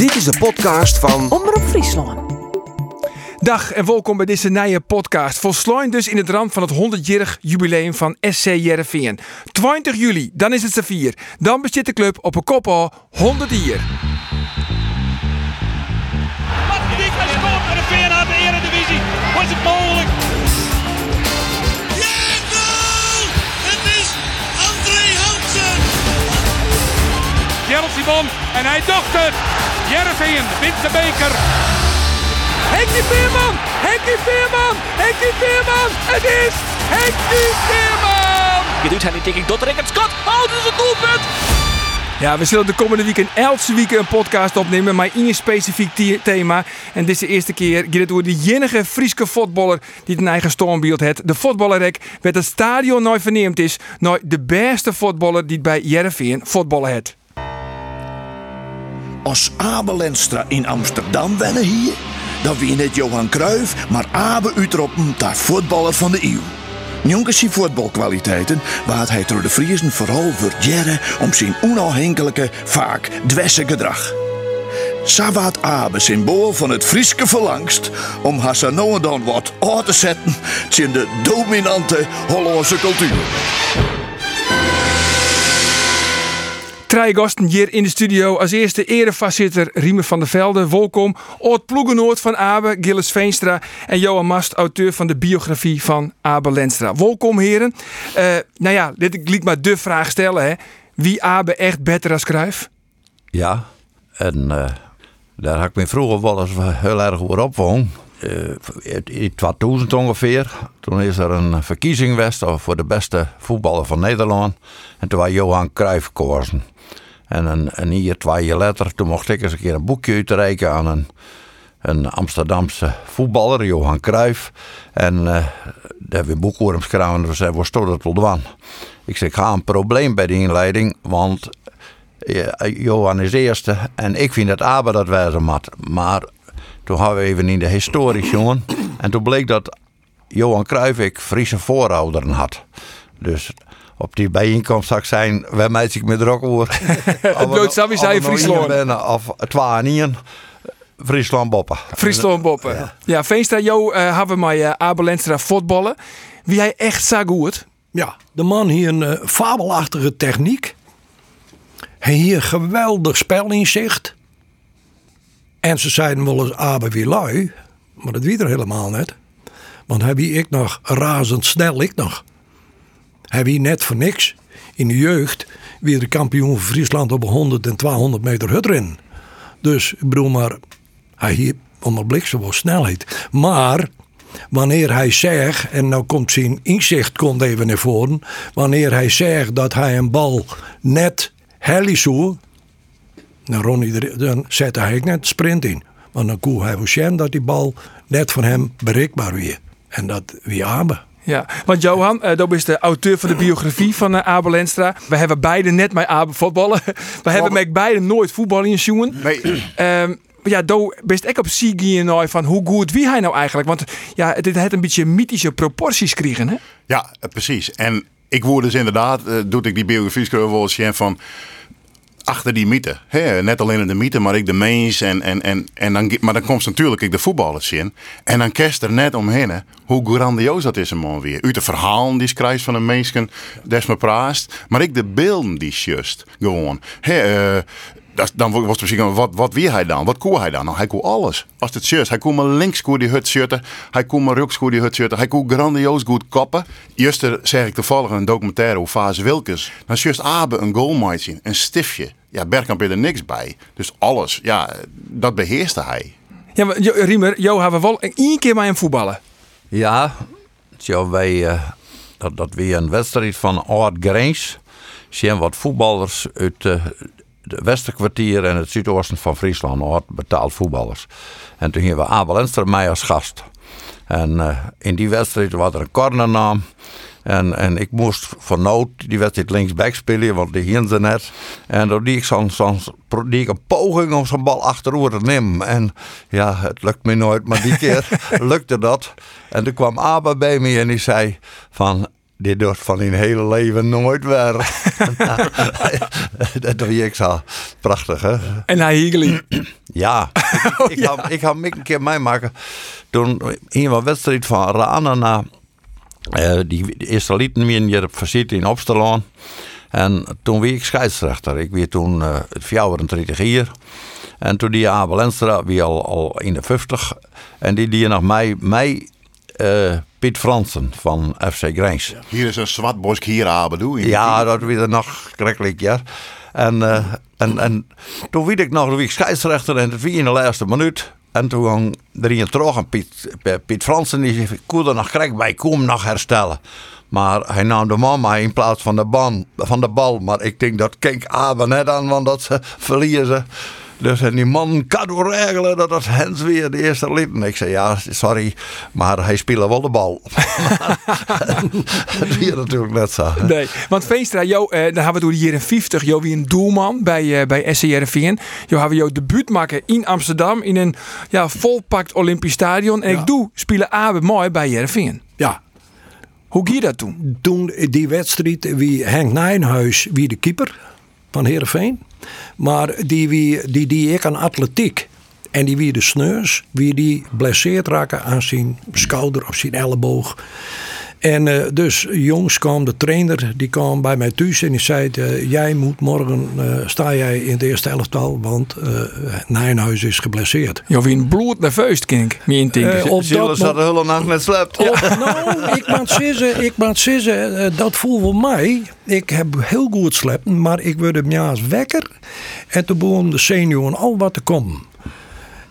Dit is de podcast van Omroep Friesland. Dag en welkom bij deze nieuwe podcast. Volsluin dus in het rand van het 100-jarig jubileum van SC Jereveen. 20 juli, dan is het z'n vier. Dan bestaat de club op een kop al 100 jaar. Magnifiek gescoord voor de Feyenoord de Eredivisie. Was het mogelijk? Ja, goal! Het is André Hansen! Gerald Simon en hij docht het. Jereveen wint de beker. Henkie Veerman! Henkie Veerman! Henkie Veerman! Het is Henkie Veerman! Je doet hij niet denk ik tot Rickert Scott. Oh, dat is een doelpunt. Ja, we zullen de komende week en elke week een podcast opnemen, maar in een specifiek the- thema. En dit is de eerste keer gaat het over de jenige Frieske voetballer die een eigen stormbeeld heeft. De voetballerrek werd het stadion nooit verneemd is naar de beste voetballer die het bij Jereveen voetballen heeft. Als Abel Enstra in Amsterdam wennen hier, dan wie net Johan Cruijff, maar Abe Utroppen daar voetballer van de eeuw. Zijn voetbalkwaliteiten waard hij door de Friesen vooral voor jaren om zijn onafhankelijke, vaak dwesse gedrag. Savat Abe, symbool van het Frieske verlangst om haar zo nou en dan wat aan te zetten in de dominante Hollandse cultuur. Drie gasten hier in de studio. Als eerste erevoorzitter Riemer van der Velde. Welkom. Oud ploegenoord van Abe, Gilles Veenstra. En Johan Mast, auteur van de biografie van Abe Lenstra. Welkom heren. Eh, nou ja, dit liet maar de vraag stellen. Hè. Wie Abe echt beter als Cruijff? Ja, en eh, daar had ik me vroeger wel eens heel erg voor opgewogen. Eh, in 2000 ongeveer. Toen is er een verkiezing geweest voor de beste voetballer van Nederland. En toen was Johan Cruijff gekozen. En een, een hier, twee later, toen mocht ik eens een keer een boekje uitreiken aan een, een Amsterdamse voetballer, Johan Cruijff. En eh daar hebben we een boek over hem geschreven en we waar staat dat wel dwan? Ik zeg, ik ga een probleem bij de inleiding, want ja, Johan is eerste en ik vind dat Abe dat wijze mat. Maar toen gaan we even in de historie jongen. En toen bleek dat Johan Cruijff ik Friese voorouderen had. Dus op die bijeenkomst zag ik zijn, waar meid ik met rok over. bloot Sammy zei Friesland. Binnen, of twaalf en Friesland boppen. Friesland Boppen. Ja, Veenstra, jou eh hebben we mij eh, Abe Lenstra voetballen. Wie hij echt zo goed. Ja, de man hier een eh, fabelachtige techniek. Hij hier geweldig spelinzicht. En ze zeiden wel eens Abe wie lui. Maar dat wie er helemaal net. Want hij wie ik nog razendsnel, ik nog. Hij wie net voor niks. In de jeugd wie de kampioen van Friesland op 100 en 200 meter hutrennen. Dus ik bedoel maar, hij hier onder bliksem snelheid. Maar wanneer hij zegt, en nou komt zijn inzicht komt even naar voren. Wanneer hij zegt dat hij een bal net helly zou, dan, zet hij net sprint in. Want dan kon hij wel dat die bal net van hem bereikbaar weer. En dat wie Abe. Ja, want Johan, dat is de auteur van de biografie van eh, Abe Lenstra. We hebben beide net met Abe voetballen. We hebben met beide nooit voetballen in jongen. Nee. Ehm, ja, do best ik op Sigi van hoe goed wie hij nou eigenlijk. Want ja, het het een beetje mythische proporties kregen, hè? Ja, eh, precies. En ik word dus inderdaad, eh, doe ik die biografie schrijven wel eens van achter die mythe. Hè, net alleen de mythe, maar ik de mens. En, en, en, en dan, maar dan komt natuurlijk ik de voetballers in. En dan kerst er net omheen hoe grandioos dat is een man weer. Uit de verhalen die schrijft van een mensen, des me praast. Maar ik de beelden die just gewoon. Hè, eh, dat, dan was het misschien, wat, wat wie hij dan? Wat koe hij dan? Nou, hij koe alles. Als het shirt, hij kon maar links koe die hut shirten. Hij kon maar rechts koe die hut shirten. Hij kon grandioos goed koppen. Eerst zeg ik toevallig in een documentaire hoe Fase Wilkes. Dan just Abe een goalmite zien, een stiftje. Ja, Bergkamp heeft er niks bij. Dus alles, ja, dat beheerste hij. Ja, maar Riemer, Jo hebben we wel één keer bij hem voetballen. Ja, zo wij, eh, dat, dat weer een wedstrijd van Oud Grijns. Zien wat voetballers uit eh, de Westerkwartier en het zuidoosten van Friesland. Oud betaald voetballers. En toen gingen we Abel Enster mij als gast. En eh, in die wedstrijd was er een cornernaam. En, en ik moest van nood die wedstrijd linksback spelen, want die hielden ze net. En toen deed ik, zo'n, zo'n, deed ik een poging om zo'n bal achterover te nemen. En ja, het lukt me nooit, maar die keer lukte dat. En toen kwam Abe bij me en die zei van... dit doet van in hele leven nooit weer. dat doe ik zo prachtig, hè? En hij hiegelen. Ja, ik, ik, Ga, ik ga hem een keer meemaken. Toen in een wedstrijd van Rana na eh, die eerste lieten weer hier op visite in Opstelaan. En toen wie ik scheidsrechter. Ik weer toen uh, 34 jaar. En toen die Abel Lenstra, wie al, al 51. En die die nog mij, mij eh, Piet Fransen van FC Grijns. Hier is een zwartbosk hier, Abe, doe je? Ja, dat weer nog krekelijk, ja. En, eh, en, en toen weet ik nog, wie ik scheidsrechter en wie in de laatste minuut. En toen ging er een terug en Piet, Piet Fransen die zei, ik kon er nog krek bij, kom nog herstellen. Maar hij nam de mama in plaats van de, ban, van de bal. Maar ik denk dat keek Abe net aan, want dat ze verliezen. Dus en die man kan door regelen dat het Hens weer de eerste liet. En ik zei, ja, sorry, maar hij speelde wel de bal. dat is natuurlijk net zo. hè. Nee, want Veenstra, jou, eh, dan hebben we door de jaren 50, jou wie een doelman bij, eh, bij SCRVN. Jou hebben we jouw debuut maken in Amsterdam in een ja, volpakt Olympisch stadion. En Ja. ik doe spelen Abe mooi bij Jereveen. Ja, Hoe ging dat toen? toen die wedstrijd, wie Henk Nijnhuis, wie de keeper van Heerenveen. Maar die, wie, die, die ik aan atletiek. En die wie de sneurs, wie die blesseerd raken aan zijn schouder of zijn elleboog. En eh, dus jongs kwam de trainer, die kwam bij mij thuis en die zei: eh, Jij moet morgen, eh, sta jij in het eerste elftal, want eh Nijnhuis is geblesseerd. Jou wie een bloed nerveus. Me intinken. Eh, op dat ze de hele nacht net slept? Of, nou, ik moet zeggen, ik moet zeggen dat voel voor mij. Ik heb heel goed slepen, maar ik werd hem juist wekker. En toen begon de senioren al wat te komen.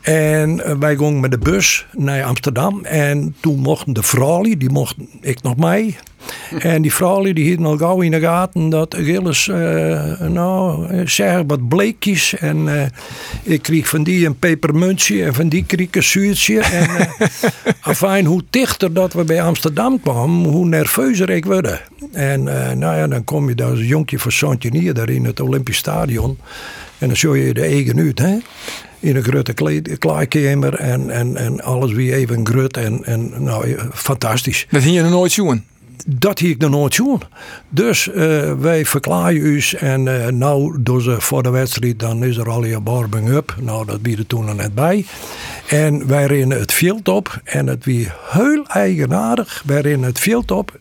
En eh, wij gingen met de bus naar Amsterdam. En toen mochten de vrouwen, die mochten ik nog mee. En die vrouwen die hielden al gauw in de gaten dat Gilles, eh nou, eh, zeg wat bleekjes. En eh, ik kreeg van die een pepermuntje en van die kreeg ik een zuurtje. En eh afijn, hoe dichter dat we bij Amsterdam kwamen, hoe nerveuzer ik werd. En nou ja, dan kom je daar als jonkje van Santjenier daar in het Olympisch Stadion. En dan zou je de eigen uit, hè? In een grote klaarkamer en, en, en alles weer even grut. En, en nou, fantastisch. Dat ging je nog nooit zien. Dat hier ik nog nooit zien. Dus eh, wij verklaren u en eh, nou door ze voor de wedstrijd dan is er al je warming up. Nou dat bieden toen er net bij. En wij rennen het veld op en het wie heel eigenaardig. Wij rennen het veld op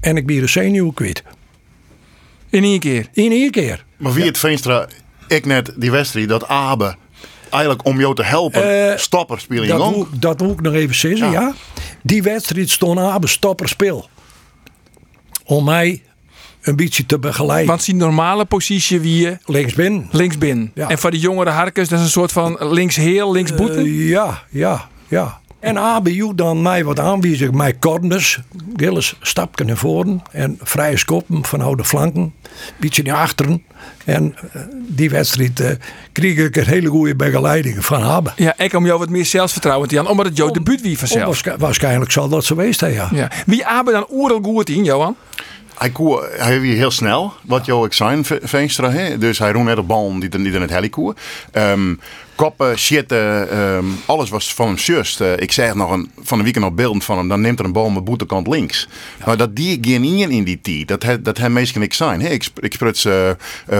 en ik bied de zenuw kwijt. In één keer. In één keer. Maar wie het Veenstra, ik net die wedstrijd, dat Abe, eigenlijk om jou te helpen, Eh, stopper spelen Dat dat wil ik nog even zeggen, Ja. ja. Die wedstrijd stond aan stopper speel. Om mij een beetje te begeleiden. Want zijn normale positie wie je Linksbinnen. linksbin. Ja. En voor de jongere harkers, dat is een soort van linksheel, linksboeten. Eh, ja, ja, ja. En ABU dan mij wat aanwijzen, mij corners. Gilles stapje naar voren en vrije skoppen van oude flanken. Beetje naar achteren. En eh, die wedstrijd eh, kreeg ik een hele goede begeleiding van Abe. Ja, ik om jou wat meer zelfvertrouwen te aan, omdat het jouw debuut wie vanzelf. Waarsch- Waarschijnlijk zal dat zo geweest zijn, ja. Ja. Wie Abe dan oerel goed in, Johan? Hij, koe, hij heel snel, wat jou ik zijn, Ve- Veenstra. Dus hij roept net op bal die, die in het helicoer. Ehm koppen, shitten, ehm, alles was van hem just. Eh, ik zeg nog een, van een weekend op beeld van hem, dan neemt er een bal met boetekant links. Maar dat die geen in in die tijd, dat dat hij meestal niks zijn. Hè? Ik, ik spruts eh,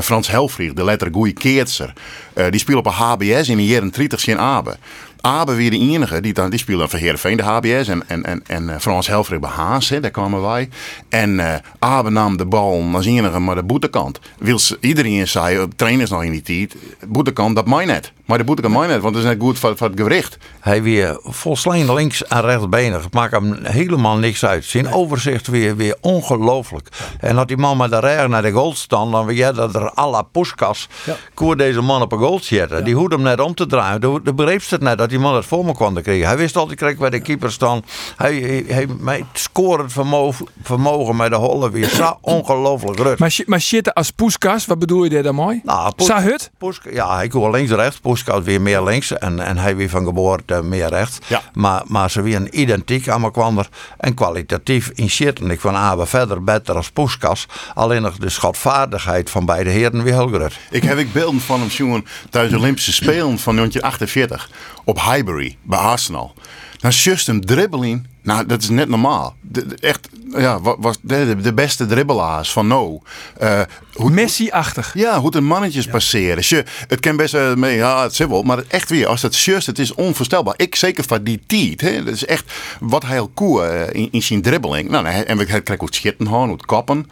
Frans Helfrich, de letter Goeie Keertser. Eh, die speelt op een HBS in de jaren 30 in Abe. Abe weer de enige, die, dan, die speelde voor Heerenveen de HBS. En, en, en, en eh, Frans Helfrich bij Haas, hè, daar kwamen wij. En eh Abe nam de bal als enige maar de boetekant. Wil iedereen zei, op trainers nog in die tijd, boetekant, dat mij net. Maar de boetekant mij net, want dat is net goed voor, voor het gewricht. Hij weer volslijn links en rechtsbenig. Het maakt hem helemaal niks uit. Zijn overzicht weer, weer ongelooflijk. En dat die man met de rij naar de goal stond, dan weet je dat er à la Puskas Ja. koer deze man op een goal zetten. Die hoed hem net om te draaien. De, de begreep het net dat die man het voor me kwam te krijgen. Hij wist altijd kreeg bij de keeper staan. Hij, hij, hij met scorend vermogen, vermogen met de hollen weer zo ongelooflijk rust. Maar, maar shit als poeskas, wat bedoel je daar dan mooi? Nou, Poes-? Poesk- ja, hij kon links rechts. Poeskat weer meer links. En, en hij weer van geboorte meer rechts. Ja. Maar, maar ze weer identiek aan elkaar. En kwalitatief in shit. En ik van Abe verder beter als Poeskas. Alleen nog de schatvaardigheid van beide heren weer heel groot. Ik heb ik beelden van hem zien tijdens de Olympische Spelen van 1948 op Highbury bij Arsenal. Dan just een dribbeling. Nou, dat is net normaal. De, de- echt, ja, wa- was de, de beste dribbelaars van no. Eh, hoe, Messi-achtig. ja, hoe de mannetjes passeren. Je, het kan best wel mee, ja, het zit wel. Maar echt weer, als het just, het is onvoorstelbaar. Ik zeker van die tijd. Hè, dat is echt wat hij al koe eh, in, in zijn dribbeling. Nou, hij- en we krijgen hoe het schitten hoe het kappen.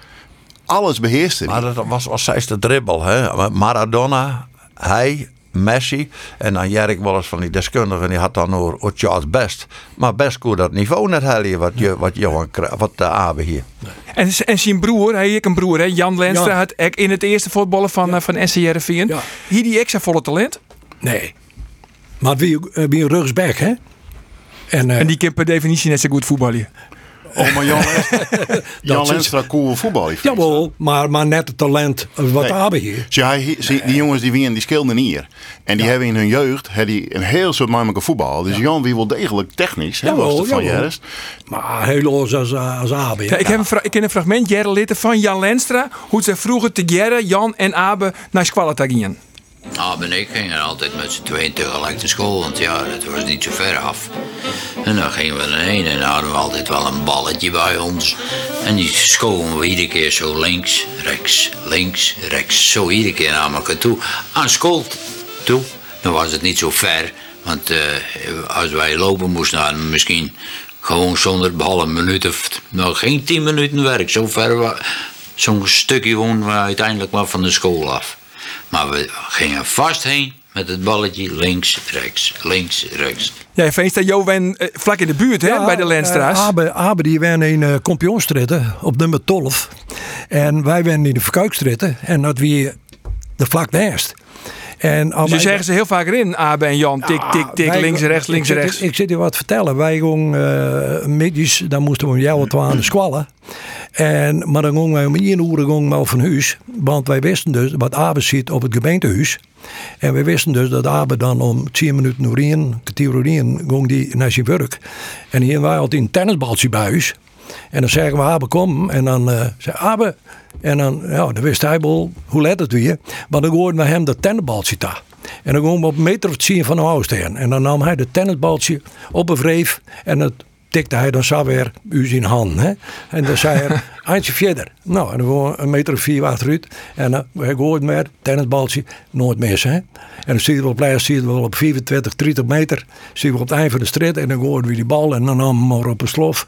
Alles beheerste. Maar dat was steeds de dribbel. Hè? Maradona, hij, Messi. En dan Jerk wel eens van die deskundigen. Die had dan over het Charles Best. Maar best kon dat niveau net halen. Wat, je, wat Johan wat de Abe hier. En, en zijn broer, hij heeft een broer, hè, Jan Lenstra, Ja. had in het eerste voetballen van, eh, van. Ja. Hier die extra volle talent. Nee. Maar wie, eh, wie een rugsback, hè? En, eh, En die kan per definitie net zo goed voetballen. Oh, maar Jan, Lenstra- Jan Lenstra, cool voetbal. Jawel, maar, maar net het talent wat Nee. Abe hier. Zie, hij- zie, die jongens die winnen, die skilden hier. En die hebben in hun jeugd hebben die een heel soort makkelijke voetbal. Dus Jan wie wel degelijk technisch. Hè, was het van. Jerst. Maar heel los als, eh, als Abe. Ja, ik, heb een ik ken een fragment jaren later van Jan Lenstra. Hoe ze vroeger te Gerre, Jan en Abe naar Squalata gingen. Abe en ik gingen altijd met z'n tweeën tegelijk naar school, want ja, het was niet zo ver af. En dan gingen we erheen en dan hadden we altijd wel een balletje bij ons. En die schoven we iedere keer zo links, rechts, links, rechts. Zo iedere keer naar elkaar toe. Aan school toe. Dan was het niet zo ver, want eh, als wij lopen moesten, we misschien gewoon zonder bal een minuut of nog geen tien minuten werk. Zo ver, zo'n stukje woonden we uiteindelijk maar van de school af. Maar we gingen vast heen met het balletje links, rechts, links, rechts. Ja, Veenstra, Jo wen eh, vlak in de buurt hè, bij de Lenstra's. eh, Abe, Abe die werden in uh, kampioenstritten op nummer 12. En wij werden in de verkuikstritten. En dat wie de vlak naast. En dus je wij- zeggen ze heel vaak erin, Abe en Jan. Tik, tik, tik, Wij- links, rechts, links, ik zit- rechts. Ik zit je wat vertellen. Wij gingen uh, dan moesten we om jou wat aan de squallen. En, maar dan gingen wij om één uur al van huis. Want wij wisten dus wat Abe zit op het gemeentehuis. En we wisten dus dat Abe dan om 10 minuten uur een kwartier uur ging die naar zijn werk. En hier wij altijd een tennisbaltje bij huis. En dan zeggen we Abe kom. En dan uh, zei Abe. En dan, ja, dan wist hij wel hoe let het weer. Maar dan hoorden we hem dat tennisbaltje daar. En dan we op een meter of tien van de huis staan. En dan nam hij het tennisbaltje op een wreef. En dat tikte hij dan zo weer u zijn hand. Hè? En dan zei hij, eindje verder. Nou, en dan gewoon een meter of vier achteruit. En dan uh, hoorde meer, tennisbaltje, nooit mis. Hè? En dan zie je wel op lijst, zie je wel op 24, 30 meter. Zie je op het eind van de strijd. En dan hoorden we die bal. En dan nam hem maar op een slof.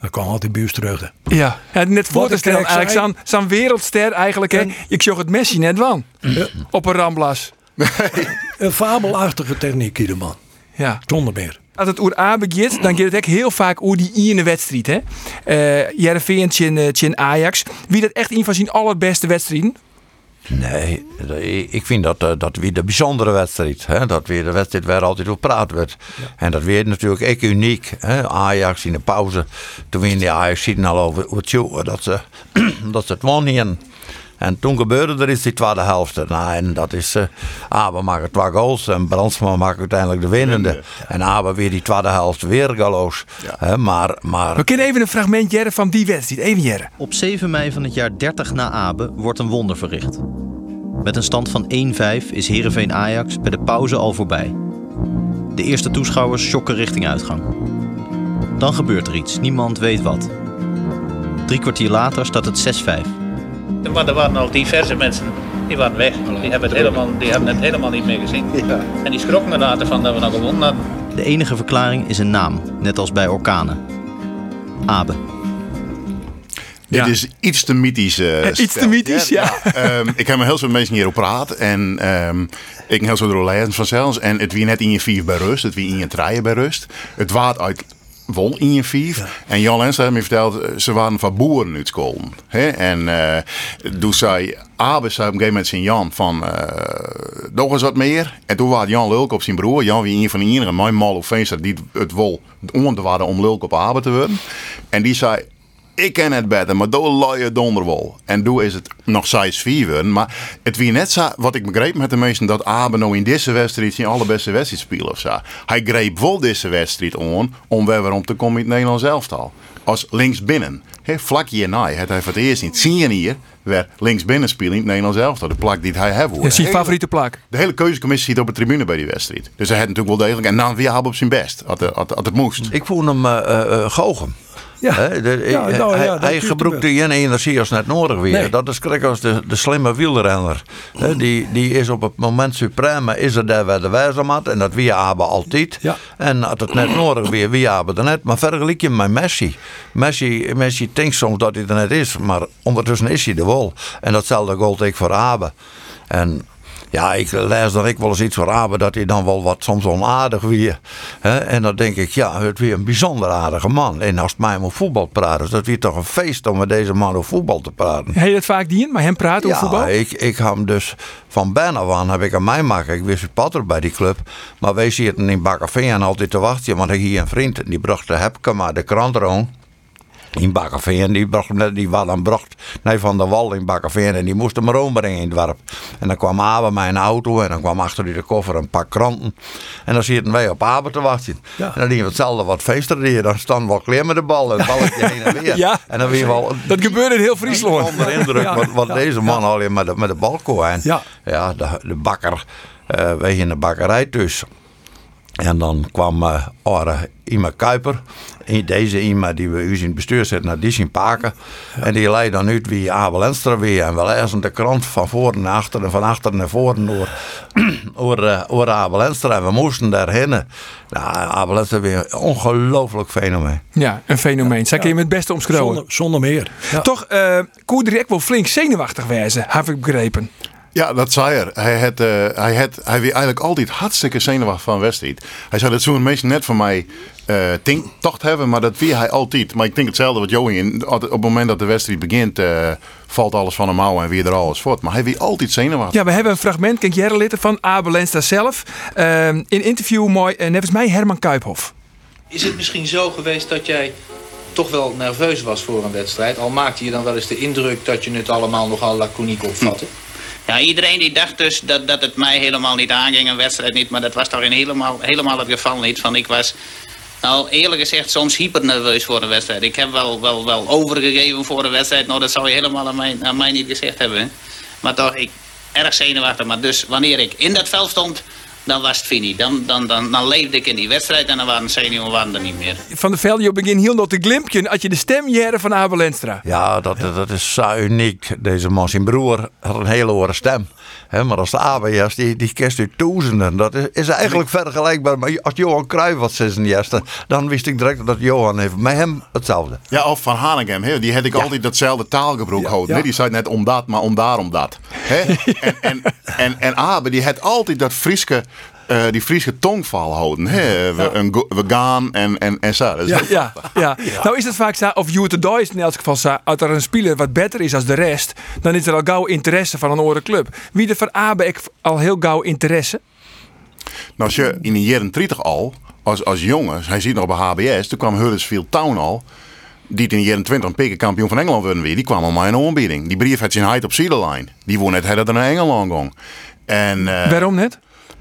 Dan kwam altijd buurt terug. Ja, ja net voor Wat te stellen, eigenlijk zo'n zo'n wereldster eigenlijk. Hè. Ik zag het Messi net van. Op een ramblas. Een fabelachtige techniek, ieder man. Ja. Zonder meer. Als het oer A begint, dan gaat het ook heel vaak over die ene wedstrijd. hè. Uh, Jereveen tegen Ajax. Wie dat echt een van zijn allerbeste wedstrijden? Nee, ik vind dat, uh, dat weer de bijzondere wedstrijd. Hè? Dat weer de wedstrijd waar altijd op praat werd. Ja. En dat weer natuurlijk echt uniek. Hè? Ajax in de pauze. Toen wien die Ajax al over over dat ze, dat ze het wonnen. En toen gebeurde er iets die tweede helft. Nou, en dat is. Uh, Abe maakt twee goals. En Brandsma maakt uiteindelijk de winnende. Ja. En Abe weer die tweede helft weer galoos. Ja. maar, maar... We kunnen even een fragment jaren van die wedstrijd. Even jaren. Op 7 mei van het jaar 30 na Abe wordt een wonder verricht. Met een stand van 1-5 is Heerenveen Ajax bij de pauze al voorbij. De eerste toeschouwers schokken richting uitgang. Dan gebeurt er iets, niemand weet wat. Drie kwartier later staat het 6-5. Maar er waren al diverse mensen die waren weg. Die hebben het helemaal, die hebben het helemaal niet meer gezien. Ja. En die schrokken er later van dat we nog gewonnen hadden. De enige verklaring is een naam, net als bij orkanen. Abe. Dit is iets te mythisch. Uh, iets te mythisch, ja. ja. um, ik heb met heel veel mensen hierop praten. En um, ik heb heel veel lezen vanzelfs. En het wie net in je vier bij rust. Het wie in je treien bij rust. Het waard uit wol in je vier. Ja. En Jan Lens heeft me verteld, ze waren van boeren uit school. He? En uh, toen zei Abe zei op een gegeven moment zijn Jan van uh, nog eens wat meer. En toen was Jan Lulk op zijn broer. Jan wie een van de enige mijn mal op feest die het wol onder waren om Lulk op Abe te worden. En die zei, ik ken het beter, maar doe looie donderwol. En doe is het nog size 4 worden. Maar het wie net zo, wat ik begreep met de meesten, dat Abe nou in deze wedstrijd zijn allerbeste wedstrijd spelen of zo. Hij greep wel deze wedstrijd aan om weer om te komen in het Nederlands elftal. Als linksbinnen. He, vlak hierna, het hij voor het eerst niet. Zie je hier, weer linksbinnen spelen in het Nederlands elftal. De plak die hij heeft. Dat is je Hele- favoriete plak. de hele keuzecommissie zit op de tribune bij die wedstrijd. Dus hij had natuurlijk wel degelijk. En dan weer op zijn best, als het, moest. Ik voel hem uh, uh. Ja. Hè, de- Ja, nou hij gebruikte geen energie als net nodig weer. Nee. Dat is gelijk als de, de slimme wielrenner. Die, die is op het moment supreme, is er daar waar de wijze mat. En dat wie hebben altijd. Ja. En als het net nodig weer, wie hebben er net. Maar vergelijk je met Messi. Messi. Messi denkt soms dat hij er net is. Maar ondertussen is hij er wel. En datzelfde gold ik voor Abe. En ja, ik lees dan ik wel eens iets voor Abe dat hij dan wel wat soms onaardig weer. Hè? En dan denk ik, ja, het weer een bijzonder aardige man. En als het mij om voetbal praat, is dat weer toch een feest om met deze man over voetbal te praten. Heb je dat vaak dien, maar hem praten over voetbal? ik, ik heb hem dus van bijna aan heb ik aan mij maken. Ik wist supporter bij die club. Maar wij zitten in Bakkerveen en altijd te wachten. Want ik hier een vriend, en die bracht de Hepke maar de krant erom. In Bakkerveen, die, bracht, die dan bracht naar Van der Wal in Bakkerveen en die moest hem erom brengen in het dorp. En dan kwam Abe met een auto en dan kwam achter die de koffer een pak kranten. En dan zitten wij op Abe te wachten. Ja. En dan doen we hetzelfde wat feesten hier. Dan staan we wel kleer met de bal en het balletje heen en weer. Ja. En dan weer wel Dat gebeurde in heel Friesland. onder indruk Ja. wat, deze man al met de, met de bal kon. En Ja. ja, de, de bakker, eh wij in de bakkerij dus. En dan kwam eh Ore Ima Kuiper. Deze Ima die we u in het bestuur zetten, naar die zien paken. En die leidt dan uit wie Abel Enstra weer. En we lezen de krant van voor naar achter en van achter naar voren door, door, eh, door Abel Enstra. En we moesten daarheen. Nou, Abel Enstra weer een ongelooflijk fenomeen. Ja, een fenomeen. Zij kun je met het beste omschrijven. Zonder, zonder meer. Ja. Toch, eh kon direct wel flink zenuwachtig wezen, heb ik begrepen. Ja, dat zei er. Hij had, eh, hij had, hij weer eigenlijk altijd hartstikke zenuwachtig van wedstrijd. Hij zou dat zo'n meestal net van mij eh denk, tocht hebben, maar dat wie hij altijd. Maar ik denk hetzelfde wat Joey in. Op het moment dat de wedstrijd begint, eh, valt alles van hem mouw en weer er alles voort. Maar hij weer altijd zenuwachtig. Ja, we hebben een fragment, kijk jij litten van Abel Lenstra zelf. in interview mooi, en nevens mij Herman Kuiphof. Is het misschien zo geweest dat jij toch wel nerveus was voor een wedstrijd? Al maakte je dan wel eens de indruk dat je het allemaal nogal laconiek opvatte? Ja, iedereen die dacht dus dat, dat het mij helemaal niet aanging, een wedstrijd niet. Maar dat was toch helemaal, helemaal het geval niet. Van ik was, nou eerlijk gezegd, soms hyper nerveus voor een wedstrijd. Ik heb wel, wel, wel overgegeven voor een wedstrijd. Nou, dat zou je helemaal aan mij, aan mij niet gezegd hebben. Maar toch, ik erg zenuwachtig. Maar dus wanneer ik in dat veld stond, dan was het fini. Dan, dan, dan, dan leefde ik in die wedstrijd en dan waren zenuwen waren er niet meer. Van de Velde, je begin heel nog te glimpje als je de stem jaren van Abel Lenstra. Ja, dat, dat is zo uniek. Deze man, zijn broer, had een hele hoge stem. Hè, maar als de ABS, die, die kent u duizenden. Dat is, is eigenlijk vergelijkbaar. Maar als Johan Cruijff was zijn eerste, dan wist ik direct dat Johan heeft met hem hetzelfde. Ja, of van Hanegem. hè, Die had ik altijd datzelfde taalgebruik houden. ja. Die zei net om dat, maar om daarom dat. hè. En, en, en, en Abe, die had altijd dat Frieske, eh, die Frieske tongval houden. hè. We, een go- we gaan en, en, en zo. Ja, ja, ja. Nou is het vaak zo, of you to is in elk geval zo, als er een speler wat beter is als de rest, dan is er al gauw interesse van een andere club. Wie er van Abe ik al heel gauw interesse? Nou, als je in de jaren 30 al, als, als jongen, hij ziet nog bij HBS, toen kwam Huddersfield Town al, die in de jaren 20 een pekenkampioen van Engeland werden weer, die kwam al maar in een aanbieding. Die brief had zijn height op Cedar Die won net dat er naar Engeland ging. En, eh, Waarom net?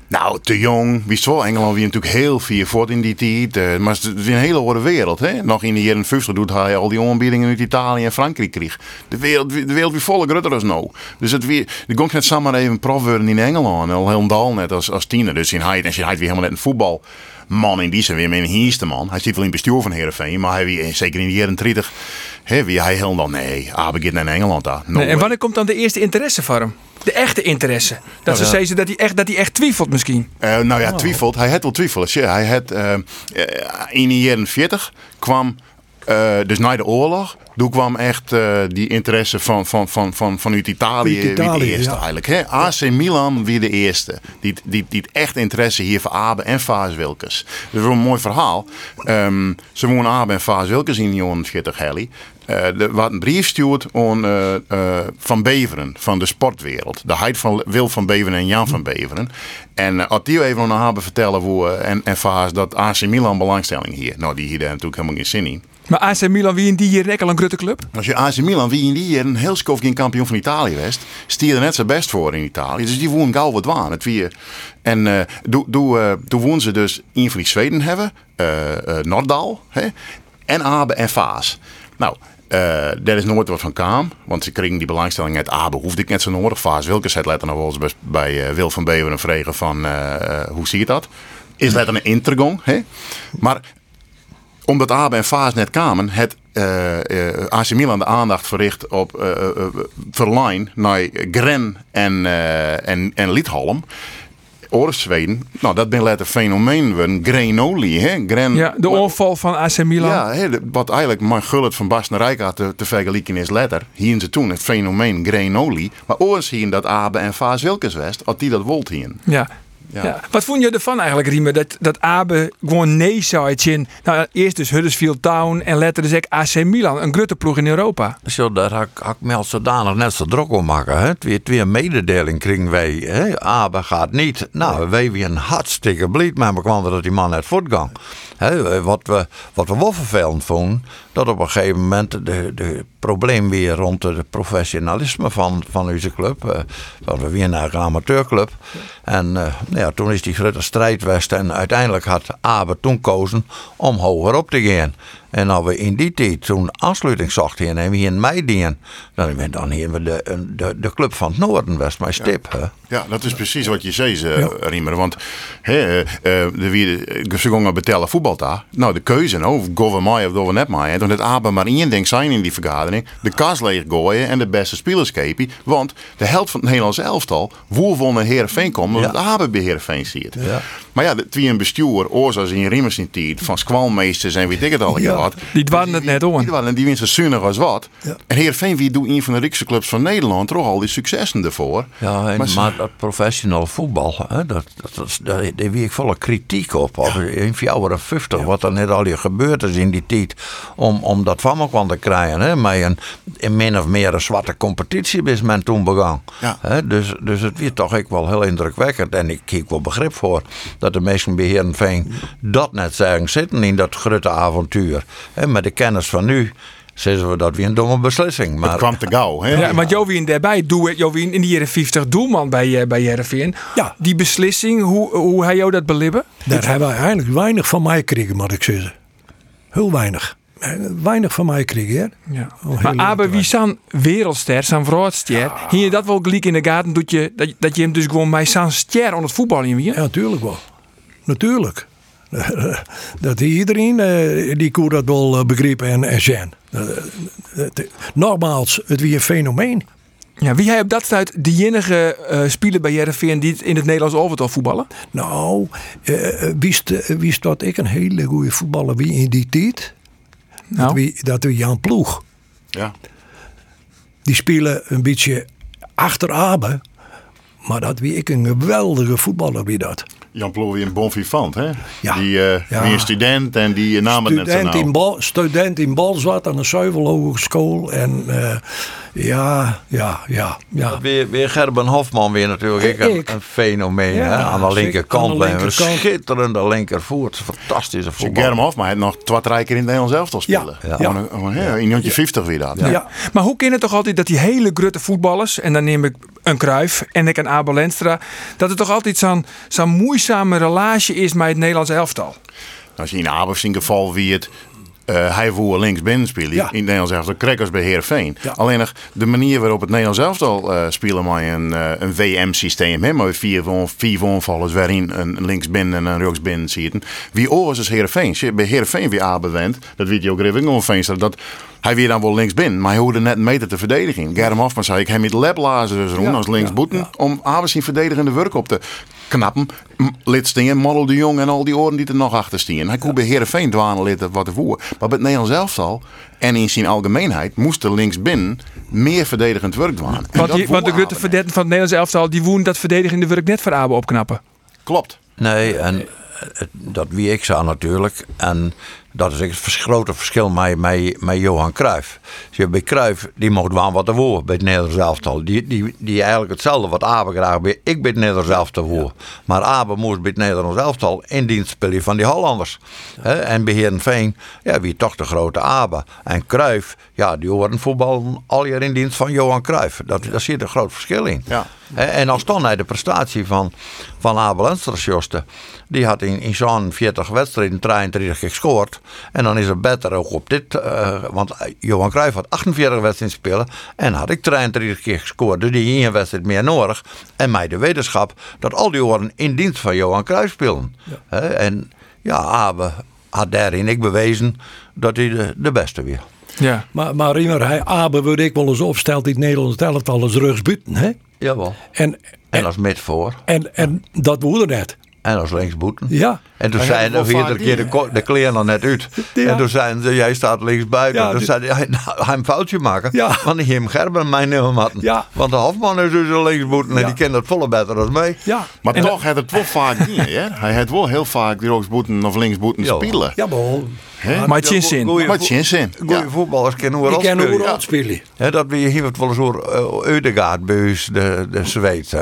Nou, te jong. Wie wel, Engeland wie natuurlijk heel vier voort in die tijd. eh, maar het is een hele andere wereld. Hè? Nog in de jaren 50 doet hij al die aanbiedingen uit Italië en Frankrijk kreeg. De wereld, de wereld wie volle groter als nou. Dus het weer, de ging net samen even prof worden in Engeland. Al helemaal net als, als tiener. Dus in hij en hij weer helemaal net een voetbal. Man in die zin weer een hierste man. Hij zit wel in bestuur van Heerenveen. Maar hij weer, zeker in de jaren 30. Wie hij helemaal nee. Abe gaat naar Engeland daar. No Nee, en wanneer komt dan de eerste interesse voor hem? De echte interesse. Dat ze ja. zeggen dat hij, echt, dat hij echt twijfelt misschien. Eh, nou ja, twijfelt. Hij had wel twijfels. Ja, hij had eh, eh, in de jaren 40 kwam, eh, dus na de oorlog, toen kwam echt eh, die interesse van, van, van, van, vanuit Italië, Uit Italië, wie de eerste ja. eigenlijk. Hè? AC Milan wie de eerste. Die, die, die echt interesse hier voor Abe en Vaas Wilkes. Dat is wel een mooi verhaal. Ehm, ze wonen Abe en Vaas Wilkes in de jaren 40 Helly. Eh, er was een brief stuurt aan eh, eh, Van Beveren van de sportwereld. De heid van Wil van Beveren en Jan van Beveren. En uh, als die even aan hebben vertellen hoe, eh, en, en dat AC Milan belangstelling hier. Nou, die hier natuurlijk helemaal geen zin in. Maar AC Milan, wie in die hier al een grote club? Als je AC Milan, wie in die jaar een heel skof geen kampioen van Italië was, stier er net zijn best voor in Italië. Dus die woon gauw wat waan. Het en eh toen eh, toen woon ze dus een van die Zweden hebben, eh eh Nordaal, hè, en Abe en Vaas. Nou, eh daar is nooit wat van kwam, want ze kregen die belangstelling uit Abe, hoefde ik net zo nodig. Vaas Wilkes het letter nog wel eens bij, bij eh, Wil van Beveren vregen van eh, hoe zie je dat? Is letter een intergong? Maar omdat Abe en Vaas net kwamen, het eh eh AC Milan de aandacht verricht op eh, eh, verlijn naar Gren en, en, en Liedholm. Oors Zweden, nou dat ben later fenomeen worden. Grenoli, hè? Gren, Ja, de onval van AC Milan. ja, wat eigenlijk maar Gullit van Bas naar Rijk had te, te vergelijken is letter. Hier ze toen het fenomeen Grenoli. Maar oors hier dat Abe en Vaas Wilkes west, had die dat wolt hier. Ja. Ja. Ja. Wat vond je ervan eigenlijk, Riemer? Dat, dat Abe gewoon nee zei in. Nou, eerst dus Huddersfield Town en later dus ook AC Milan. Een grote ploeg in Europa. Zo, daar had ik- had ik me al zodanig net zo druk om maken. Hè. Twee, twee mededeling kregen wij. Hè. Abe gaat niet. Nou, wij weer een hartstikke blied met me kwam dat die man net voortgang. Hè, wat, we, wat we wel vervelend vonden, dat op een gegeven moment de, de probleem weer rond het professionalisme van, van onze club. eh, want we weer naar een amateurclub. En eh, nou ja, toen is die grote strijd en uiteindelijk had Abe toen kozen om hoger op te gaan. En als we in die tijd toen aansluiting zochten en we hier in mei dienen, dan dan hier de, de, de club van het Noorden West, mijn stip. Hè? Ja, dat is precies wat je zei, eh, Riemer. Want hè, eh, eh, de wie ze gingen betellen voetbal daar. Nou, de keuze, nou, of gaan we mij of gaan we net mij. Toen het Abe maar één ding zijn in die vergadering. De kas leeg gooien en de beste spelers kepen. Want de helft van het Nederlands elftal, woe won naar Heerenveen komen, omdat Abe bij Heerenveen ziet. Ja. Maar ja, het wie een bestuur, oorzaak in Riemers in tijd, van squalmeesters en weet ik het al Ja. Wat. Die dwarren het net om. Die waren die winsten zuinig als wat. En Heerenveen wie doet een van de rijkste clubs van Nederland, toch al die successen ervoor. Ja, en, Maar maar, dat professional voetbal, hè, dat, dat, daar, wie ik volle kritiek op. Of in 54, wat er net al hier gebeurd is in die tijd, om, om dat van me kwam te krijgen. Hè, met een, in min of meer een zwarte competitie is men toen begaan. Ja. Hè, dus, dus het werd toch ook wel heel indrukwekkend. En ik kijk wel begrip voor dat de meesten bij Heerenveen dat net zeggen zitten in dat grote avontuur. Hè, met de kennis van nu zeggen we dat weer een domme beslissing. Maar Het kwam te gauw. Hè? Ja, maar Jovien daarbij, Jovien in die jaren 50 doelman bij, eh, bij Heerenveen. Ja. Die beslissing, hoe, hoe hij jou dat belibben? Daar hebben wij eigenlijk weinig van mij gekregen, moet ik zeggen. Heel weinig. Eh, Weinig van mij gekregen, hè? Ja. Oh, heel maar wie zijn wereldster, zijn grootster, hier je dat wel gelijk in de gaten, doet je, dat, dat je hem dus gewoon bij zijn ster aan het voetballen in wie? Ja, natuurlijk wel. Natuurlijk. dat iedereen eh, die koer dat wel eh, begrepen en, en zijn. Eh, het- Nogmaals, het wie een fenomeen. Ja, wie hij op dat stuit de enige eh speler bij Heerenveen die in het Nederlands overtal voetballen? Nou, eh, eh, wist, wist dat ik een hele goede voetballer wie in die tijd? Nou. Dat wie, dat wie Jan Ploeg. Ja. Die spelen een beetje achter Abe. Maar dat wie ik een geweldige voetballer wie dat. Jan weer een bon vivant, hè? Ja. Die, eh Ja. een student en die naam het net zo Student in, nauw. Bal, student in Balzwart aan de Zuivel Hogeschool. En eh, ja, ja, ja, ja. Weer, weer Gerben Hofman weer natuurlijk een, Ik. een fenomeen Ja, hè, aan de linkerkant. Aan de Een schitterende linkervoet. Fantastische voetbal. Germ Hofman heeft nog twee drie keer in het Nederlands elftal spelen. Ja. Gewoon een- hè, In Jontje 50 weer dat. ja. Maar hoe kan het toch altijd dat die hele grote voetballers, en dan neem ik een Cruijff en ik een Abel Lenstra, dat het toch altijd zo'n zo'n moeizame relatie is met het Nederlands elftal? Als je in Abers in geval wie het. eh, hij voer links binnen spelen Ja. in het Nederlands elftal. Krekkers bij Heerenveen. Ja. Alleen nog de manier waarop het Nederlands elftal eh spelen met een, eh, een WM-systeem. Met vier, vier aanvallers waarin een links binnen en een rechts binnen zitten. Wie oors is Heerenveen. Bij Heerenveen weer Abe went, dat weet je ook Veenstra, dat hij weer dan wel links binnen. Maar hij hoorde net een meter te verdedigen. Germ Hofman zei ik, hij met leplazen dus rond als linksboeten. Om Abe zijn verdedigende werk op te knappen. M- Lid Stingen, Model de Jong en al die oren die er nog achter staan. Hij kon bij Heerenveen dwanen lid wat ervoor. Maar bij het Nederlands elftal en in zijn algemeenheid moest er linksbinnen meer verdedigend werk dwaan. En Want, dat die, want de Abe verdetten van het Nederlands elftal, die woen dat verdedigende werk net voor Abel opknappen. Klopt. Nee, en eh, dat wie ik zou natuurlijk. En dat is het grote verschil met, met, met Johan Cruijff. Dus bij Cruijff, die mocht wel wat te woord bij het Nederlands elftal. Die, die, die eigenlijk hetzelfde wat Abe graag bij. Ik bij het Nederlands elftal woord. Maar Abe moest bij het Nederlands elftal in dienst spelen van die Hollanders. En bij Heerenveen, ja, wie toch de grote Abe. En Cruijff, ja, die horen voetbal al jaar in dienst van Johan Cruijff. Dat, daar zit een groot verschil in. Ja. En als dan naar de prestatie van, van Abel Ensterschjoste. Die had in, in zo'n 40 wedstrijden 33 gescoord. En dan is het beter ook op dit. eh, want Johan Cruijff had 48 wedstrijden spelen. En had ik 33 keer gescoord. Dus die één wedstrijd meer nodig. En mij de wetenschap dat al die oren in dienst van Johan Cruijff spelen. Hè, En ja, Abe had daarin ik bewezen dat hij de, de beste weer. Ja. Maar, maar Riemer, hij Abe wordt ik wel eens opsteld in het Nederlands elftal als rugsbuiten, hè? Jawel. En, En als mid voor. en, en dat woerde net. En als linksboeten. Ja. En toen Hij zei heeft hij wel nog iedere keer de, de kleren er net uit. Ja. En toen zeiden ze, jij staat links buiten. Ja, toen zei hij, nou, hij een foutje maken. Ja. Want die hem Gerben mij niet matten. Ja. Want de Hofman is dus een linksboeten en Ja. die kent dat volle beter dan mij. Ja. Maar toch had het wel vaak niet, hè? Hij had wel heel vaak die rechtsboeten of linksboeten Ja. spelen. Jawel. Hè? Maar het is zin. Goeie Maar het is zin. Goeie Ja. voetballers kennen Ik wel ken spelen. hoe spelen. Hè, dat we hier wat wel eens hoor, uh, Eudegaard de, de Zweed.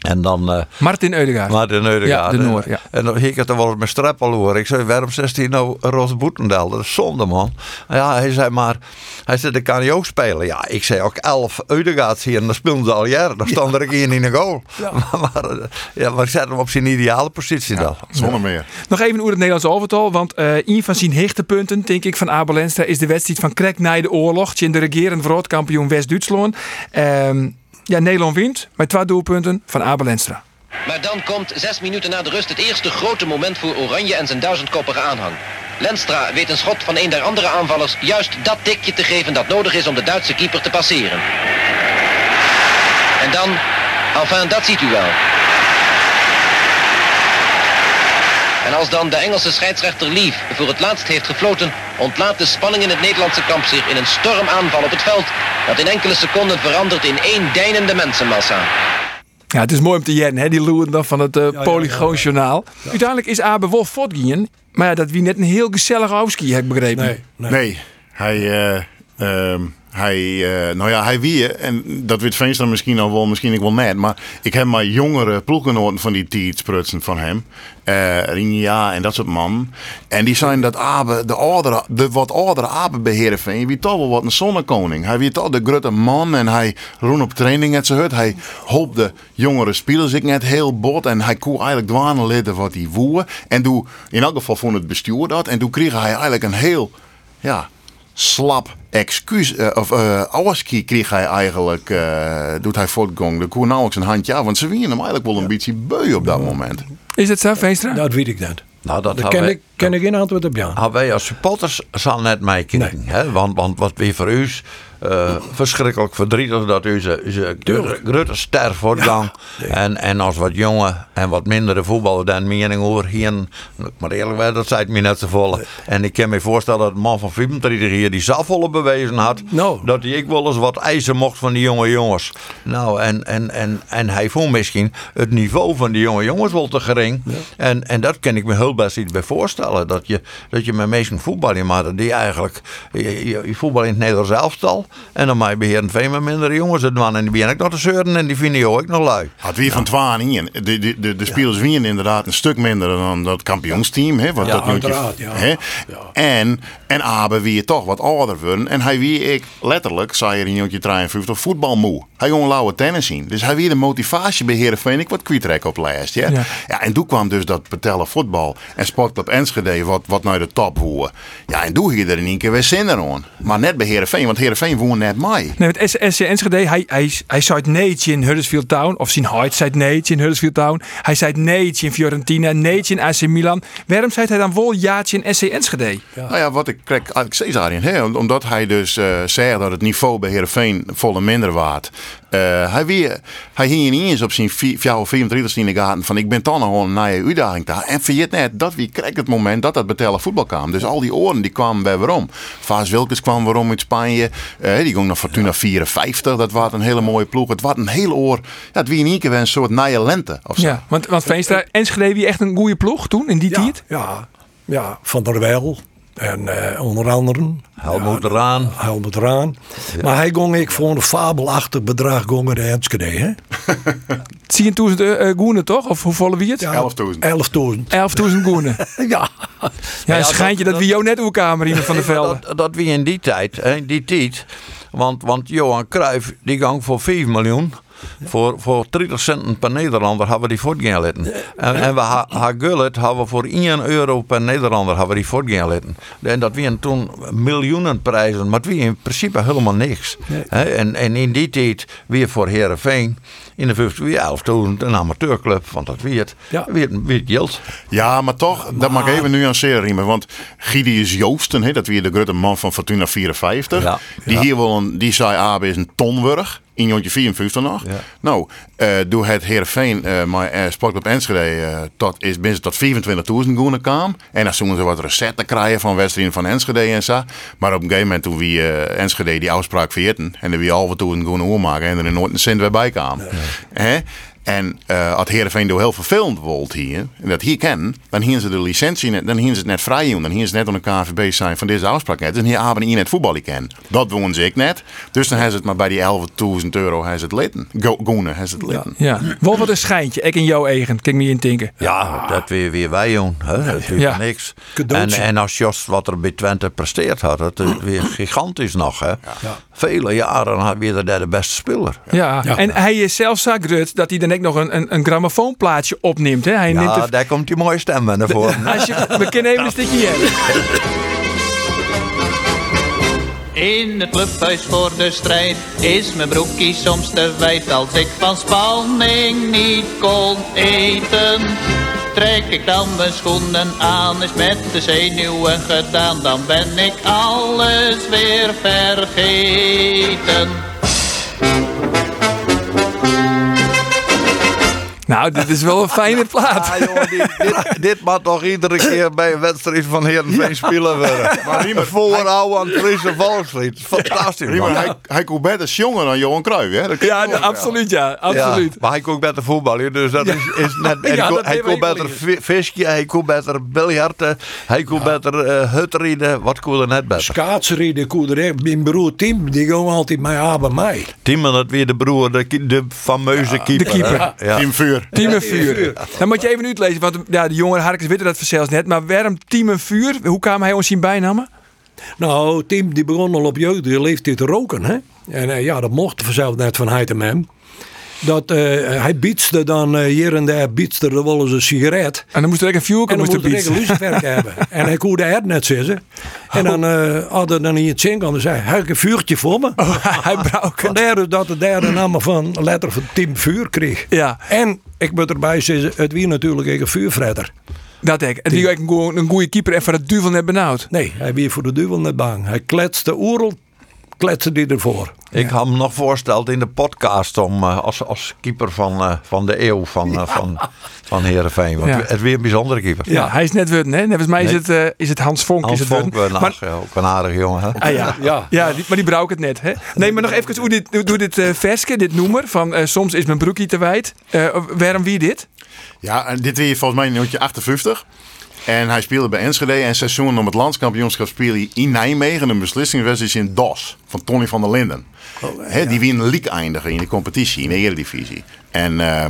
En dan... eh, Martin Eudegaard. Martin Eudegaard. Ja, de. Noor, ja. En dan ging ik het er wel eens met Streppel hoor. Ik zei, waarom 16 nou Ros Boetendel? Dat is zonde man. Ja, hij zei maar, hij zei, dat kan je ook spelen. Ja, ik zei ook 11 Eudegaards hier en dan speelden ze al jaren. Dan stond er een keer in de goal. maar, maar, ja, maar ik zette hem op zijn ideale positie dan. Zonder meer. Nog even over het Nederlands overtal. Want eh een van zijn hechtepunten, denk ik, van Abel Lenstra... is de wedstrijd van Krek na de oorlog. In de regerend wereldkampioen West-Duitsland. Ehm, ja, Nederland wint met twee doelpunten van Abel Lenstra. Maar dan komt zes minuten na de rust het eerste grote moment voor Oranje en zijn duizendkoppige aanhang. Lenstra weet een schot van een der andere aanvallers juist dat tikje te geven dat nodig is om de Duitse keeper te passeren. En dan, enfin dat ziet u wel. Als dan de Engelse scheidsrechter Leaf voor het laatst heeft gefloten, ontlaat de spanning in het Nederlandse kamp zich in een stormaanval op het veld, dat in enkele seconden verandert in één deinende mensenmassa. Ja, het is mooi om te jennen, hè, die loeren dan van het eh Polygoonjournaal. Uiteindelijk is Abe Wolf voortgingen. Maar ja, dat wie net een heel gezellig afski, heb ik begrepen. Nee, nee. Nee, hij, eh, ehm, hij, eh, nou ja, hij wie, en dat weet Veenstra misschien al wel, misschien ik wel net, maar ik heb maar jongere ploeggenoten van die tijd sprutsen van hem. eh Rinja en dat soort man. En die zijn dat Abe, de, oudere, de wat oudere Abe bij Heerenveen, wie toch wel wat een zonnekoning. Hij wie toch de grote man en hij roen op training net zo hut. Hij hoopt de jongere spelers ik net heel bot en hij kon eigenlijk dwanen leden wat hij woe. En toen, in elk geval vond het bestuur dat, en toen kreeg hij eigenlijk een heel, ja, slap excuus, eh, of uh, kreeg hij eigenlijk, eh, doet hij voortgang. De koer nauwelijks een handje af, want ze winnen hem eigenlijk wel een beetje beu op dat moment. Is het zo, Veenstra? Dat weet ik niet. Nou, dat ken wij- ik, ken ik geen antwoord op ja. Hadden wij als supporters zal net meekrijgen. hè? Want, want wat weer voor u eh, verschrikkelijk verdrietig dat u ze, ze grote ster voortgang. en, en als wat jonge en wat mindere voetballer dan mening hoor hier. Maar eerlijk gezegd, dat zei het me net zo volle. En ik kan me voorstellen dat een man van 35 hier die zelf bewezen had. Dat hij ik wel eens wat eisen mocht van die jonge jongens. Nou, en, en, en, en hij vond misschien het niveau van die jonge jongens wel te gering. En, en dat kan ik me heel best iets bij voorstellen. Dat je, dat je met meesten voetballen, maar die eigenlijk. Je, je, je voetbal in het Nederlands elftal. En dan mij beheren veel met mindere jongens het man. En die ben ik nog te zeuren en die vinden je ook nog lui. Had weer van Twaan in. De, de, de, de spelers winnen inderdaad een stuk minder dan dat kampioensteam. Hè, wat Ja, dat uiteraard, ja. En, en Abe wie toch wat ouder worden. En hij wie ik letterlijk, zei je in jongetje 53, voetbalmoe. Hij ging lauwe tennis zien. Dus hij wie de motivatie bij Heerenveen ik wat kwijtrek op lijst. Ja? Ja. Ja. en toen kwam dus dat betellen voetbal en sportclub Enschede wat, wat naar de top hoorde. Ja, en toen ging je er in één keer weer zin in aan. Maar net bij Heerenveen, want Heerenveen woont net mij. Nee, met SC Enschede, hij, hij, hij zei het neetje in Huddersfield Town. Of zijn huid zei het neetje in Huddersfield Town. Hij zei het neetje in Fiorentina, neetje in AC Milan. Waarom zei hij dan wel jaartje in SC Enschede? Nou ja, wat ik krijg eigenlijk steeds daarin. Hè? om- Omdat hij dus eh zegt dat het niveau bij Heerenveen volle minder waard. Eh, hij, weer, hij hing niet eens op zijn vi- 34 in de gaten van ik ben dan nog een nieuwe uitdaging daar. En vergeet net dat wie krijgt het moment dat dat betellen voetbal kwam. Dus al die oren die kwamen bij waarom. Vaas Wilkes kwam waarom uit Spanje. Eh, die ging naar Fortuna 54. Dat was een hele mooie ploeg. Het was een hele oor. Ja, het wie in één keer een soort nieuwe lente. Of zo. Ja, want, want Veenstra, Enschede wie echt een goede ploeg toen, in die tijd? Ja, Ja, Van der Wel. En eh, onder andere... Helmoet Raan. Helmut Raan. Maar hij ging ik voor een fabelachtig bedrag gongen de Enschede, hè? 10.000 uh, goenen toch? Of hoeveel wie het? 11.000. 11.000. 11.000 goenen. ja. Ja, een schijntje dat, wie jou net uw kamer in van de velden. Dat, dat wie in die tijd, hè, in die tijd. Want, want Johan Cruijff, die gang voor 5 miljoen. Voor, voor 30 centen per Nederlander hebben we die voortgaan laten. En, en we ha, ha Gullit hebben we voor 1 euro per Nederlander hebben we die voortgaan laten. En dat waren toen miljoenen prijzen, maar het was in principe helemaal niks. Hè, En, en in die tijd weer voor Herenveen in de 50 weer 11.000 een amateurclub, want dat weer het, weer, weer het geld. Ja, maar toch, dat mag ik even nuanceren, Riemen. Want Gideus Joosten, hè, dat weer de grote man van Fortuna 54. Ja. Die Ja. hier wel een, die zei Abe is een tonwurg. In jontje 54 nog. Nou, eh door het Heerenveen, eh maar eh, Sportclub Enschede, tot, is binnen tot 24.000 goenen kwam. En dan zoeken ze wat recepten krijgen van wedstrijden van Enschede en zo. Maar op een gegeven moment toen wie Enschede die afspraak veerten. En er wie halve toen goenen oormaken en er nooit een cent weer bij kwam. Hè? En eh als Heerenveen door heel vervelend wordt hier, en dat hier kennen, dan hier ze de licentie net, dan hier ze het net vrij doen. Dan hier ze net onder de KVB zijn van deze afspraak net. En hier hebben hier net voetballen kennen. Dat wonen ze ik net. Dus dan hebben ze het maar bij die 11.000 euro hebben ze het litten. Go, goenen hebben ze het litten. Ja, wel wat een schijntje. Ik en jouw eigen, kijk me in tinken. Ja, dat weer, weer wij doen. Hè? Dat is Ja. niks. En, en als Jos wat er bij Twente presteerd had, dat is weer gigantisch nog. Hè? Vele jaren had weer daar de beste speler. Ja. en hij is zelfs zo grut dat hij dan nog een, een, een grammofoonplaatje opneemt. Hè? Hij neemt de, daar komt die mooie stem naar voren. als je, we kunnen even een stukje hier. In het clubhuis voor de strijd is mijn broekie soms te wijd als ik van spanning niet kon eten. Trek ik dan mijn schoenen aan, is met de zenuwen gedaan, dan ben ik alles weer vergeten. Nou, dit is wel een fijne plaat. Ja, jongen, dit, dit, dit mag toch iedere keer bij een wedstrijd van Heerenveen spelen worden. Maar Riemer, Voorhouden aan Friese Volkslied. Fantastisch, Riemer, man. hij, hij kon beter jongen dan Johan Cruijff. Hè? Dat Ja, absoluut ja. Absoluut. Ja, maar hij kon beter voetballen, dus dat is, is net. Hij Ja, kon, dat hij kon beter visje, hij kon beter biljarten, hij kon beter eh hutrieden. Wat kon er net beter? Schaatsrieden, koederij. Mijn broer Tim, die ging altijd met haar bij mij. Tim, dat weer de broer, de, de fameuze keeper. de keeper. hè? Ja. Team Vuur. Team en vuur. Dan moet je even uitlezen, want ja, de jongere Harkens weten dat zelfs net. Maar waarom Team en vuur? Hoe kwam hij ons zien bijnamen? Nou, Tim die begon al op jeugdige leeftijd te roken. Hè? En eh, ja, dat mocht vanzelf net van hij en hem. Dat, eh, hij bietste dan eh, hier en daar bietste er wel eens een sigaret. En dan moest er een vuur En dan moest er een hebben. En hij koerde het net zitten. En dan eh hadden dan hier het zingen en zei hij, een vuurtje voor me? hij brouwt. Vandaar dus dat de derde naam van letter van Tim Vuur kreeg. Ja, En ik moet erbij zeggen, het wie natuurlijk een vuurvretter. dat ik. En die ook een goe- een goede keeper en van het duvel net benauwd. Nee, hij wie voor de duivel net bang. Hij kletste oerel, kletste die ervoor. Ik had hem nog voorgesteld in de podcast om eh, als, als keeper van, eh, van de eeuw van, eh, van, van Heerenveen. Want Ja. het weer een bijzondere keeper. Ja, hij is net hè? Net als mij is, Nee. het, is het Hans Vonk. Hans is het Vonk, eh, maar, ja, ook een aardige jongen. Hè? ah, ja. Ja. Ja, die, maar die brouw ik het net. Hè? Nee, maar nog even hoe dit, hoe, dit eh, verske, dit noemer van soms is mijn broekie te wijd. Eh, waarom wie dit? Ja, en dit weer volgens mij in nummer 58. En hij speelde bij Enschede en seizoen om het landskampioenschap speelde hij in Nijmegen een beslissingswedstrijd in DOS van Tony van der Linden. Hè, die weer in de league eindigen in de competitie, in de Eredivisie. En eh,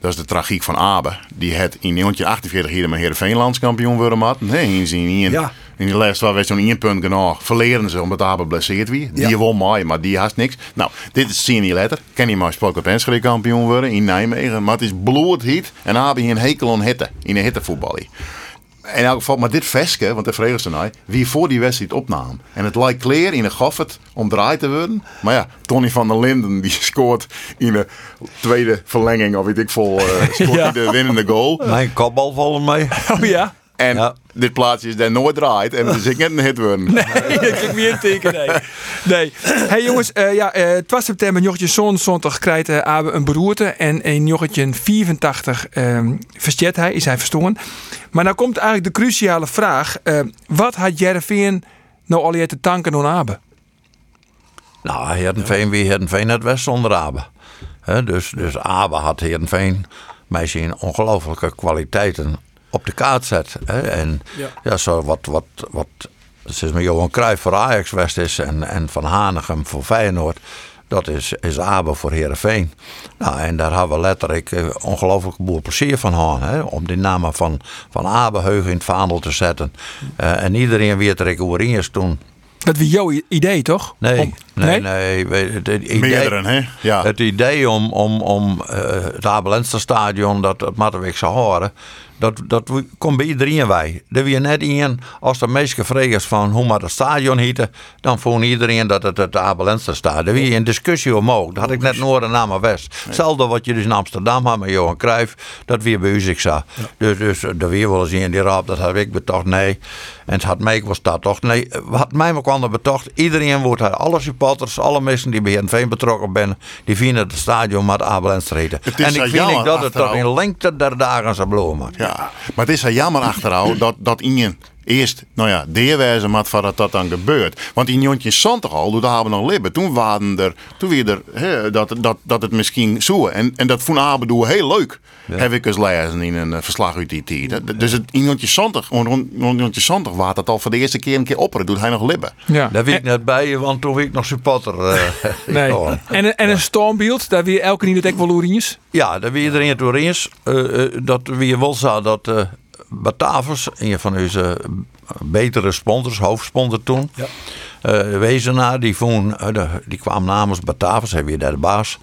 dat is de tragiek van Abe. Die het in 1948 hier met Heerenveen landskampioen worden had. Nee, hier Ja. in de laatste waar we zo'n één punt genoeg. Verleren ze omdat Abe blesseerd wie. Die Ja. won mooi, maar die haast niks. Nou, dit is niet letter. Kan hij maar Sportclub Enschede kampioen worden in Nijmegen. Maar het is bloedheet en Abe een hekel aan hitte. In een hittevoetbal. In elk geval, maar dit veske, want de vreugde ze nou, wie voor die wedstrijd opnam. En het lijkt clear in de goffert om draai te worden. Maar ja, Tony van der Linden die scoort in de tweede verlenging, of weet ik veel, eh, scoort Ja. hij de winnende goal. Mijn kopbal volgens mij. Oh ja? En Ja. dit plaatsje is daar nooit draait en het is ik net een hit worden. Nee, dat kan ik niet intekenen. Nee. nee. Hey jongens, eh, ja, eh 12 september, jochtje zo'n zondag krijgt eh, Abe een beroerte. En in jochtje 84 ehm versteert hij, is hij verstoren. Maar nou komt eigenlijk de cruciale vraag. wat had Jereveen nou al te tanken aan Abe? Nou, Heerenveen wie Heerenveen net west zonder Abe. Hè, dus, dus Abe had Heerenveen met zijn ongelooflijke kwaliteiten op de kaart zet. Hè? En Ja. ja. zo wat, wat, wat sinds met Johan Cruijff voor Ajax West is en, en Van Hanegem voor Feyenoord. Dat is, is Abe voor Herenveen. Nou, en daar hebben we letterlijk eh, ongelooflijk boel plezier van gehad. Hè? Om die namen van, van Abe Heugen in het vaandel te zetten. Eh, en iedereen weet er is toen. Dat was jouw idee, toch? Nee, Om- nee, nee. Het, idee, Meerdere, hè? Ja. het idee om, om, om eh, het dat het Mattenwijk zou horen, dat, dat we- komt bij iedereen wij. Er weer net in, als de meeste vragers van hoe maar het stadion heette, dan vond iedereen dat het het Abelenster stadion. Er weer een discussie omhoog. Dat had ik net Noorden naar maar West. Hetzelfde wat je dus in Amsterdam had met Johan Cruijff, dat weer bij u ik zag. Dus, dus er weer wel eens in die raap, dat had ik betocht, nee. En het had mij was dat toch, nee. Wat mij ook kwam betocht, iedereen wordt daar, alle supporters, alle mensen die bij Heerenveen betrokken zijn, die vinden het stadion heten. Het is En ik vind ik dat het toch in lengte der dagen zou bloemen. Ja, maar het is zo jammer achterhouden dat, dat Ingen eerst, nou ja, deerwijzen maar voordat dat dan gebeurt. Want in Jontje Santig al, toen hadden we nog libben. Toen waren er, toen weer er, hè, dat, dat, dat het misschien zo. En, en dat vond Abe doen heel leuk. Heb ik eens lezen in een eh, verslag uit die tijd. Dus het, in Jontje Santig, rond Jontje Santig waard dat al voor de eerste keer een keer opperen. Doet hij nog libben. Ja. Daar weet ik net bij, want toen was ik nog supporter. eh, Nee. En, een- en een stormbeeld, daar weer elke niet het wel loeriens. Ja, daar wie iedereen het door eens. eh, eh, dat wie wel zou dat Batavus, een van onze betere sponsors, hoofdsponsor toen. Ja. eh, Wezenaar, die, vond, eh, die kwam namens Batavus, hij weer daar de baas.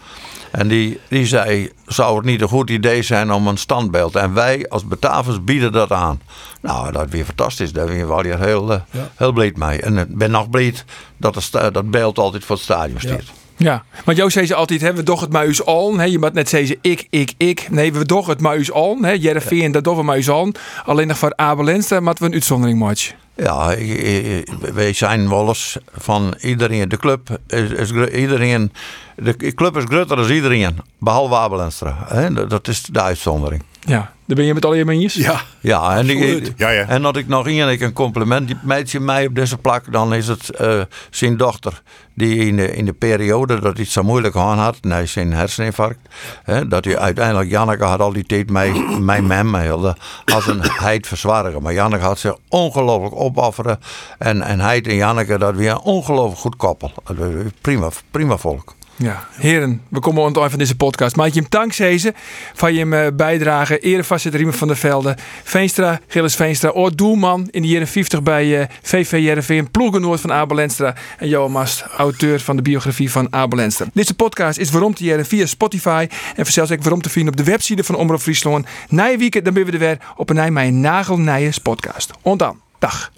En die, die zei, zou het niet een goed idee zijn om een standbeeld? En wij als Batavus bieden dat aan. Nou, dat weer fantastisch. Daar ben je wel heel, eh, Ja. heel blij mee. En ik ben nog blij dat dat beeld altijd voor het stadion staat. Ja, want jou zei ze altijd, hè, we doch het maar us al. Je moet net zeggen ik, ik, ik. Nee, we doch het maar us al. Jereveen, dat doch we maar us al. Alleen nog voor Abel Lenstra moeten we een uitzondering maken. Ja, wij zijn wel eens van iedereen. De club is, iedereen. De club is groter dan iedereen, behalve. Dat- Dat is de uitzondering. Ja, daar ben je met al je maniers. Ja, Ja, en, ik, Absoluut. Ja, ja. en dat ik nog één ik een compliment die meidje mij op deze plak, dan is het eh, zijn dochter. Die in de, in de periode dat hij het zo moeilijk aan had, nee, zijn herseninfarct. Hè, dat hij uiteindelijk, Janneke had al die tijd mij, mij met me hielden, als een heid verzwaren. Maar Janneke had zich ongelooflijk opofferen. En, en heid en Janneke, dat weer een ongelooflijk goed koppel. Prima, prima volk. Ja, heren, we komen aan het van deze podcast. Maak je hem dankzij van je eh, bijdrage. Erevoorzitter Riemen van der Velde. Veenstra, Gilles Veenstra. Oort Doelman in de jaren 50 bij eh, VV Jereveen. Ploegenoord van Abel Enstra. En Johan Mast, auteur van de biografie van Abel Enstra. Deze podcast is waarom te jaren via Spotify. En zelfs ook waarom te vinden op de website van Omroep Friesland. Weekend dan ben we er weer op een mijn nagelnije podcast. Ont dan. Dag.